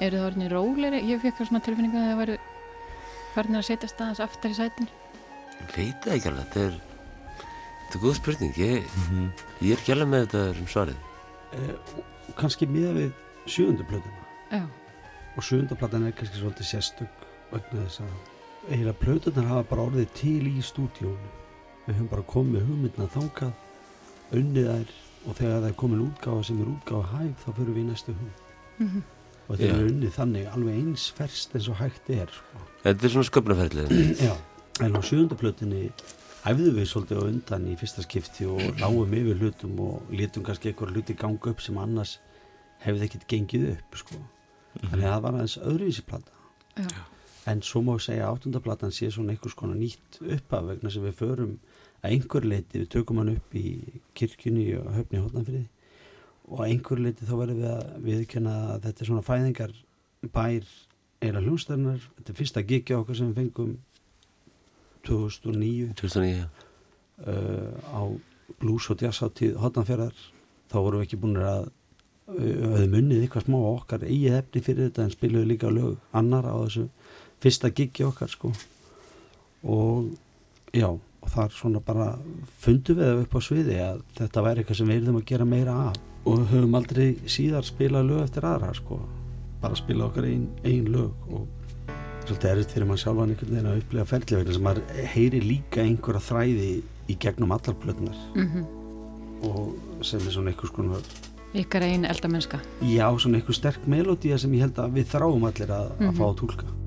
Eru það orðinni róleri? Ég fekk svona tilfinningu að það væru farinir að setja staðans aftar í sætin. Veit það ekki alveg, þetta er, þetta er góð spurning, ég, Mhm. ég er ekki alveg með þetta um svarið. Eh, kannski miða við sjöundu plötuna Já, og sjöunda platan er kannski svolítið sérstök vegna þess að eiginlega plötunar hafa bara orðið til í stúdíónu við höfum bara komið með hugmyndina þangað unnið þær og þegar það er komin útgáfa sem er útgáfa hæf þá fyrir við í næstu hug Mhm. og þetta er unnið þannig alveg eins ferst eins og hægt er sko. Þetta er svona sköpnaferðlega. Já, en á sjöundu plötunni æfðum við svolítið á undan í fyrsta skipti og lágum yfir hlutum og létum kannski eitthvað hluti ganga upp sem annars hefði ekkert gengið upp sko. þannig að það var aðeins öðruvísi plata já, en svo má ég segja að áttundaplatan sé svona einhvers konar nýtt uppaf vegna sem við förum að einhver leiti, við tökum hann upp í kirkjunni og höfni hóttanfriði og að einhver leiti þá verðum við að viðkjöna að þetta er svona fæðingar bær eila hljónstarnar þetta er fyrsta gigi okkar sem við fengum 2009 2009, uh, á blues og jazz átíð hotnafjörðar þá vorum við ekki búin að höfum unnið eitthvað smá okkar eigið efni fyrir þetta en spiluðu líka lög annar á þessu fyrsta gigi okkar sko. Og já, og þar svona bara fundum við upp á sviði að þetta væri eitthvað sem við erum að gera meira af. Og höfum aldrei síðar spilað lög eftir aðra sko, bara spila okkar einn ein lög og svolítið erfitt fyrir maður sjálfan einhvern veginn að upplega ferðlega sem maður heyri líka einhverja þræði í gegnum allar plötnar mm -hmm. og sem er svona einhvers konar Ykkar einn eldamennska. Já, svona einhver sterk melodía sem ég held að við þráum allir að, mm -hmm. að fá að tólka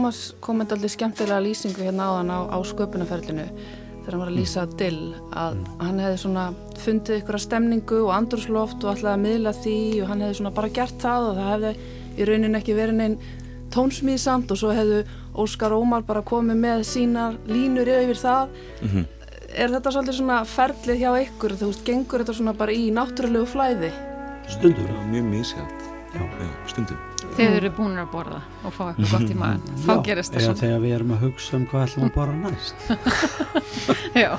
Tómas komið allir skemmtilega lýsingu hérna áðan á, á sköpunarferlinu þegar hann var að lýsa Dill að hann hefði svona fundið ykkur að stemningu og andrursloft og ætlaði að miðla því og hann hefði svona bara gert það og það hefði í raunin ekki verið neinn tónsmíðsamt og svo hefðu Óskar Ómar bara komið með sínar línur yfir það. Mm -hmm. er þetta svolítið svona ferlið hjá ykkur? Þú veist, gengur þetta svona bara í náttúrulegu flæði? Stundum, mjög mísjátt stundum Þegar þau eru búin að borða og fá eitthvað gott í maður þá Já, gerist það svona Þegar við erum að hugsa um hvað ætlum að borða næst. Já,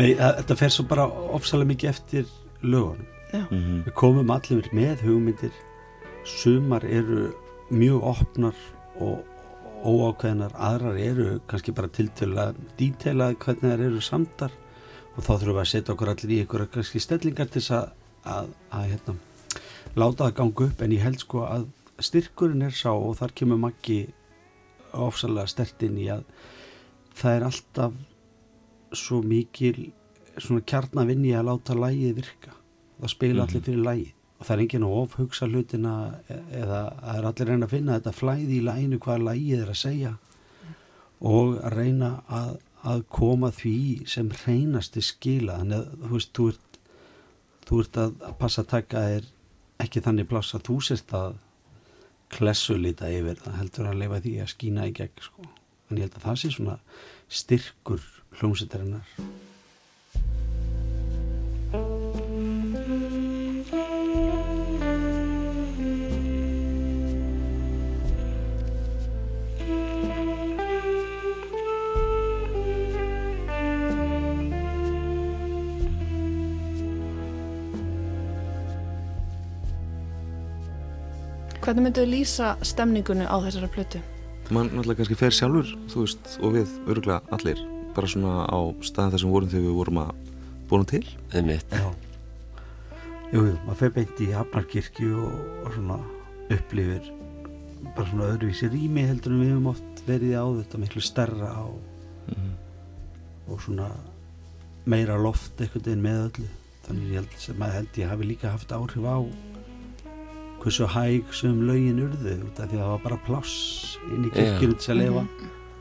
Nei, að, þetta fer svo bara ofsalega mikið eftir lögunum. Já. Við komum allir með hugmyndir. Sumar eru mjög opnar og óákveðnar aðrar eru kannski bara tiltöla dítelað hvernig þær eru samtar og þá þurfum við að setja okkur allir í einhverja kannski stellingar til þess að, að, að hérna, láta það ganga upp. En ég held sko að styrkurinn er sá og þar kemur maggi ofsalega stert inn í að það er alltaf svo mikil svona kjarnavinni að láta lægið virka. Það spila allir fyrir lægið og það er enginn að ofhugsa hlutina e- eða það er allir reyna að finna þetta flæði í læginu hvað lægið er að segja. Og að reyna að, að koma því sem reynasti skila. Þannig að þú veist, þú ert, þú ert að, að passa að taka þér ekki þannig pláss að þú sérst að klessu lita yfir það heldur að leifa því að skína í gegn sko. en ég held að það sé svona styrkur hljómsveitarinnar Hvernig myndu lýsa stemningunni á þessara plötu? mann náttúrulega kannski fer sjálfur þú veist, og við öruglega allir bara svona á staðan þessum vorum þegar við vorum að búin til einmitt Já Jú, jú, maður fer beint í Hafnarkirkju og, og svona upplifir bara svona öðruvísi rými heldur en við höfum oft verið á þetta miklu stærra og, Mhm. og svona meira loft einhvern veginn með öllu þannig ég held sem að held ég hafi líka haft áhrif á hversu hæg sem lögin urðu út af því að það var bara pláss inn í kirkjunu til að lifa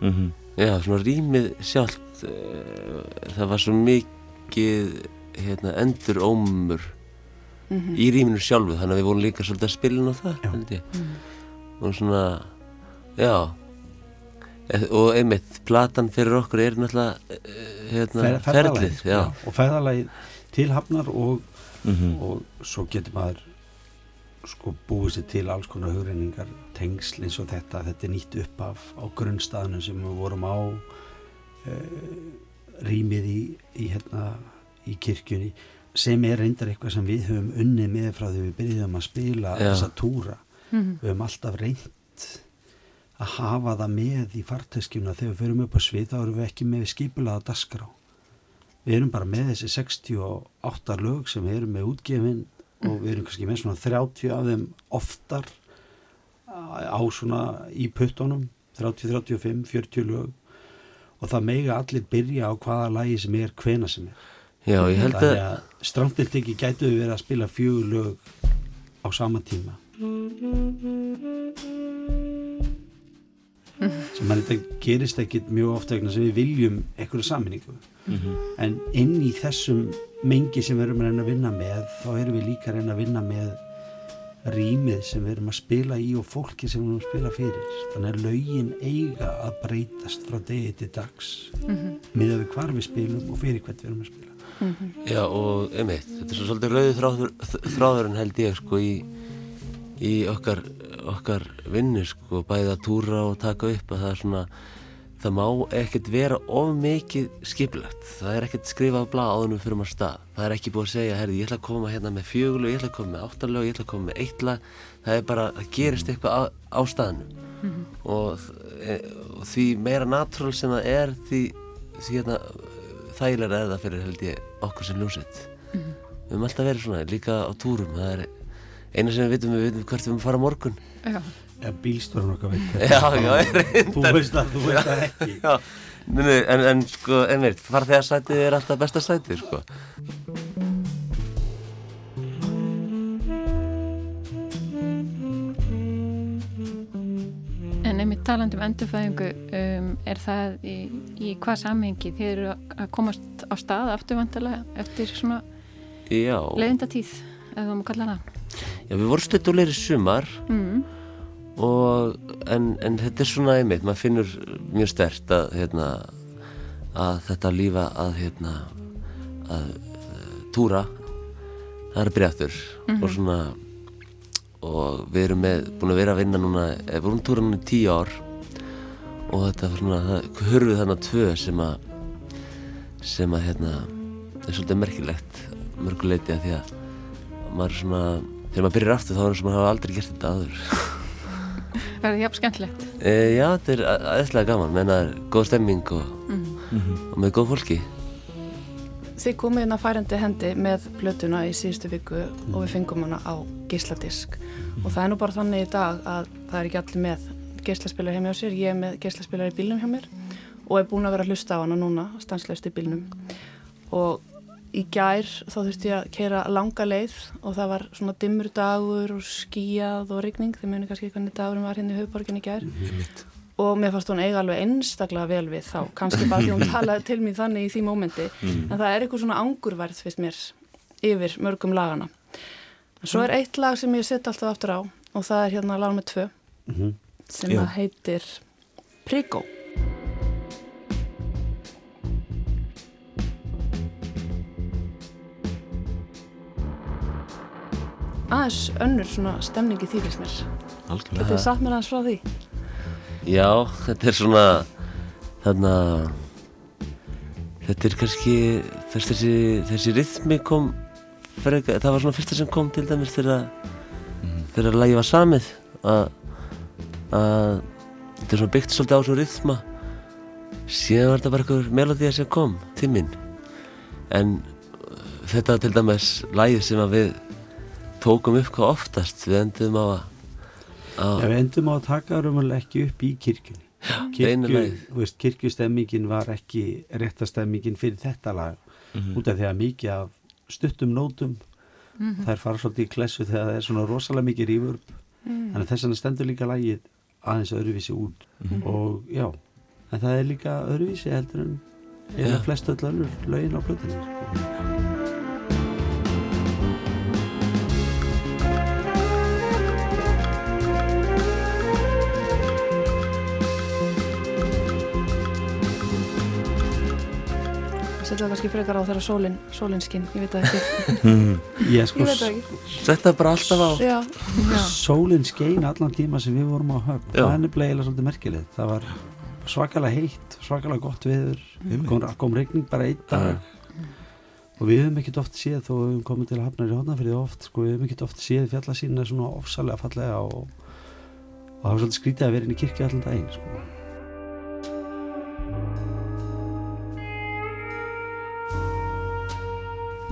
mm -hmm. Já, svona rýmið sjálft uh, það var svo mikið hérna, endur ómur Mhm. í rýminu sjálfu þannig að við vorum líka svolítið að spila inn á það ég Mhm. og svona já Eh, og einmitt, platan fyrir okkur er náttúrulega eh, hérna, Fer- ferðalagið, ferlið já. og ferðalagið til Hafnar og, Mhm. og svo getur maður sko búið sér til alls konar hugreiningar tengsl eins og þetta þetta er nýtt upp af á grunnstaðinu sem við vorum á e, rýmið í, í hérna í kirkjunni sem er reyndar eitthvað sem við höfum unnið með frá því við byrjuðum að spila Já. þessa túra Mhm. við höfum alltaf reynd að hafa það með í farteskjuna þegar við förum upp á svið þá erum við ekki með skipulaða dasgrá við erum bara með þessi 68 lög sem við erum með útgefin og við erum kannski með svona 30 af þeim oftar á svona í puttunum 30, 35, 40 lög. Og það mega allir byrja á hvaða lagi sem er hvena sem er. Já, ég held að að strándilt ekki gætu við verið að spila fjögur lög á sama tíma sem að þetta gerist ekkit mjög ofta sem við viljum einhverju sammenningu en inn í þessum mengi sem við erum að reyna að vinna með þá erum við líka að reyna að vinna með rýmið sem við erum að spila í og fólki sem við erum að spila fyrir þannig að lögin eiga að breytast frá degi til dags mm -hmm. með við hvar við spilum og fyrir hvert við erum að spila mm -hmm. Já og einmitt þetta er svo svolítið rauði þráður, þráðurinn held ég sko í, í okkar, okkar vinnu sko bæði að túra og taka upp að það er svona það má ekkert vera of mikið skiplagt, það er ekkert skrifað blá áðunum fyrir maður stað, það er ekki búið að segja herri, ég ætla að koma hérna með fjöglu, ég ætla að koma með áttalög, ég ætla að koma með eitla það er bara, það gerist eitthvað á, á staðinu mm -hmm. og, e, og því meira natúral sem það er því, því hérna, þægilega er það fyrir held ég okkur sem ljósett mm -hmm. við höfum alltaf verið svona, líka á túrum það er eina sem við vitum, við vitum hvert við höfum að fara morgun. Já. Eða bílstörun okkar veit já, já, þú veist það, þú veist það ekki. Já, en, en sko, en veit farþegarsætið er alltaf besta sætið sko. En einmitt talandi um endurfæðingu um, er það í, í hvað samhengi? Þið eru að komast á stað afturvandalega eftir svona leiðindatíð eða þú maður kalla það Já, við vorum leiri sumar. Mm. Og en, en þetta er svona einmitt, maður finnur mjög stert að, hérna, að þetta lífa að, hérna, að túra það er bregðtur mm -hmm. og svona og við erum með, búin að vera að vinna núna við vorum túra núna í tíu ár. Og þetta var svona, það hörfið þarna tvö sem að sem að hérna er svolítið merkilegt mörguleiti að því að maður er svona, þegar maður byrjar aftur þá er það sem maður hafa aldrei gert þetta aður verði hjá skemmtilegt e, Já, þetta er aðeinslega gaman menn að það er góð stemming og, mm -hmm. og með góð fólki Þið komið inn að færandi hendi með blötuna í síðustu viku mm. og við fengum hana á geysladisk mm. og það er nú bara þannig í dag að það er ekki allir með geyslaspilar heim hjá sér ég er með geyslaspilar í bílnum hjá mér og er búin að vera að hlusta á hana núna stanslöst í bílnum og í gær þá þurfti ég að keira langa leið og það var svona dimmur dagur og skíjað og rigning þið muni kannski hvernig dagurum var hérna í höfuborgin í gær. Og mér fannst hún eiga alveg einstaklega vel við þá kannski bara því hún talaði til mér þannig í því mómenti. Mm. en það er eitthvað svona angurverð fyrst mér yfir mörgum lagana en svo er eitt lag sem ég sett alltaf aftur á og það er hérna lag með tvö mm -hmm. sem heitir Prigo aðeins önnur svona stemningi þýfis mér. Algjörlega. Þetta er satt mér aðeins frá því? Já, þetta er svona þarna þetta er kannski þessi, þessi rithmi kom freka, það var svona fyrsta sem kom til dæmis þegar mm. þegar lagi var samið að að þetta er svona byggt svolítið á svo rithma. Síðan var þetta bara eitthvað melodía sem kom til minn en þetta til dæmis lagið sem að við tókum upp hvað oftast við endum á að ja, við endum á að taka raunverulega ekki upp í kirkjunni Kirkju, veist, kirkjustemmingin var ekki réttastemmingin fyrir þetta lag mm -hmm. út af því að mikið af stuttum nótum mm -hmm. þær fara svolítið í klessu þegar það er svona rosalega mikið rýfurp mm -hmm. þannig að þess vegna stendur líka lagið aðeins öðruvísi út mhm. og já, en það er líka öðruvísi heldur en eða flest öll öllur lögin á blöðinni setja það kannski frekar á þeirra sólin, sólinskinn, ég veit það ekki. Ég, sko, ég veit það ekki. Setja það bara alltaf á. Já, já. sólinskein allan tíma sem við vorum á höfn. Það er nefnilega svolítið merkilegt. Það var svakalega heitt, svakalega gott viður kom, kom regning bara einn dag. Og við hefum ekkert oft séð þó við hefum komið til að hafna í hodnafrið oft sko, við hefum ekkert oft séð fjallasínuna svona ofsalega fallega og, og það var svolítið skrítið að vera inn í kirkja allan daginn sko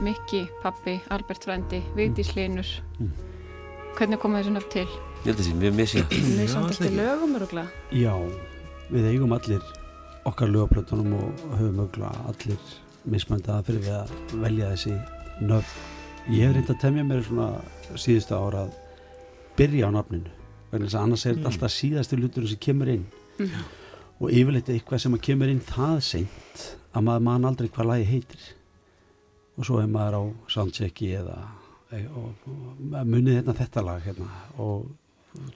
Mikki, pappi, Albert Frendi, Vigdís Linur mm. hvernig kom þessu nöfn til? Ég held að það sé mjög misið Við samt eftir lögum öruglega Já, við eigum allir okkar lögaplötunum og höfum öruglega allir mismöndaða fyrir við að velja þessi nöfn Ég hef reyndið að temja mér svona síðustu ára að byrja á nafninu vegna annars er þetta mm. alltaf síðastu lutur sem kemur inn mm. og yfirleitt eitthvað sem kemur inn það seint að maður mann aldrei hvað lagi heitir og svo er maður á soundchecki eða, og, og munið hérna þetta lag hérna og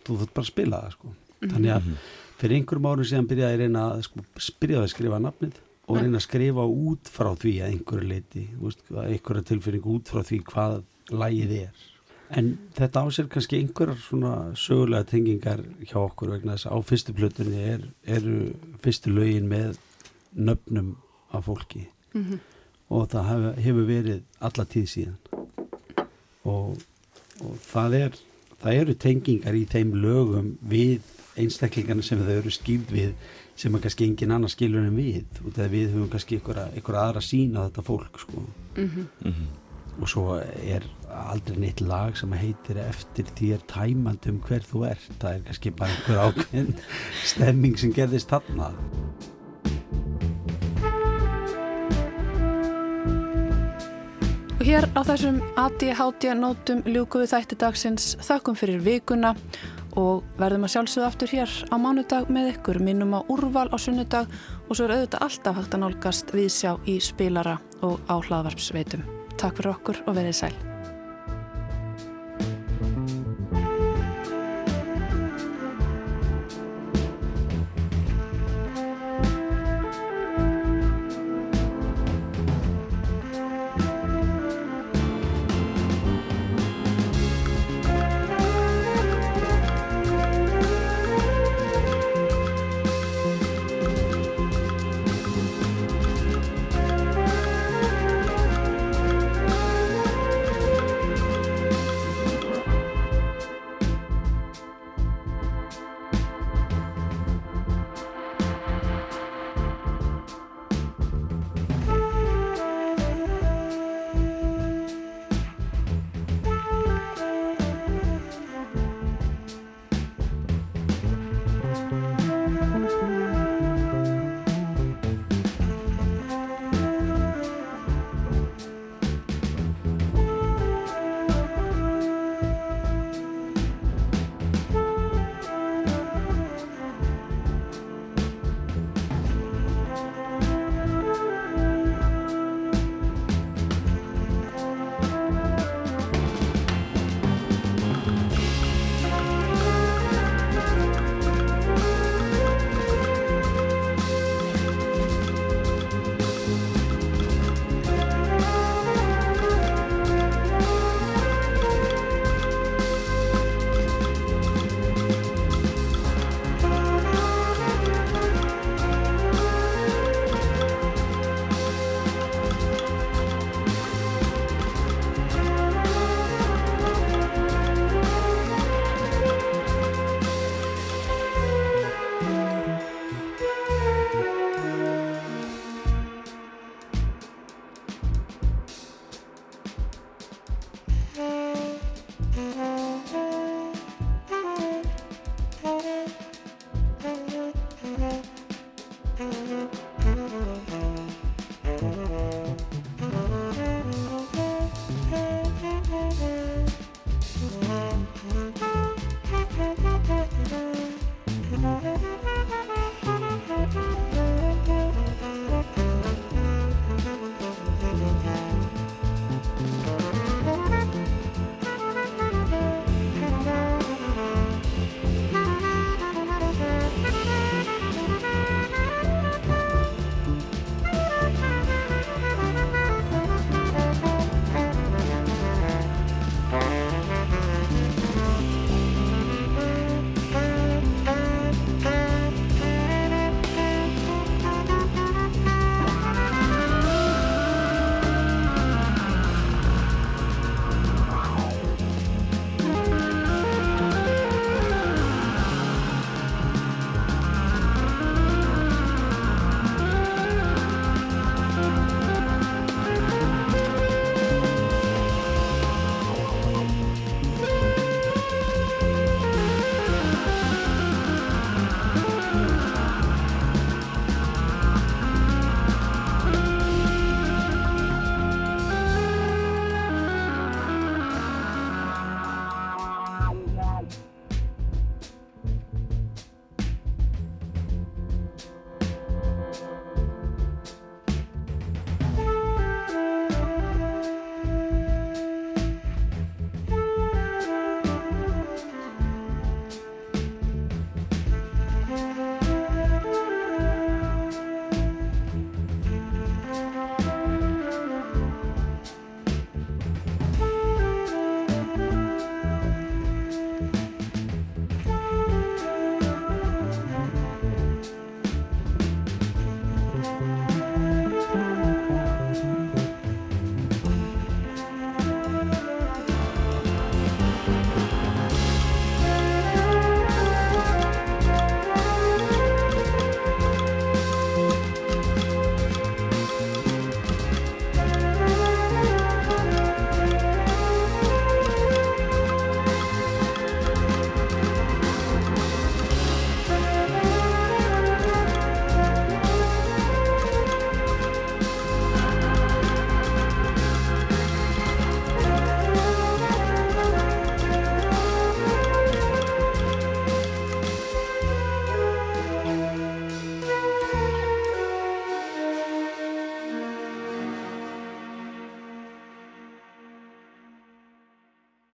þú þurft bara að spila það sko. Þannig að fyrir einhverjum árum síðan byrjaði ég að reyna að sko, byrjaði að skrifa nafnið og reyna að skrifa út frá því að einhverju leiti, einhverja tilfinning út frá því hvað lagið er. En þetta ásér kannski einhverjar svona sögulega tengingar hjá okkur vegna þess að á fyrstu plötunni er, eru fyrstu lögin með nöfnum af fólki. Mm -hmm. Og það hef, hefur verið alla tíð síðan. Og, og það er það eru tengingar í þeim lögum við einstaklingarna sem þau eru skýrð við sem að kannski engin annar skilur en við. Og þegar við höfum kannski einhverja aðra sína þetta fólk sko. Mm -hmm. Mm -hmm. og svo er aldrei neitt lag sem heitir eftir því er tæmand um hver þú ert. Það er kannski bara einhver ákveðin stemming sem gerðist þarna. Og hér á þessum ADHD nótum ljúku við þætti dagsins þakkum fyrir vikuna og verðum að sjálfsögða aftur hér á mánudag með ykkur, minnum á úrval á sunnudag og svo er auðvitað alltaf hægt að nálgast við sjá í spilara og á hlaðvarpsveitum. Takk fyrir okkur og verið sæl.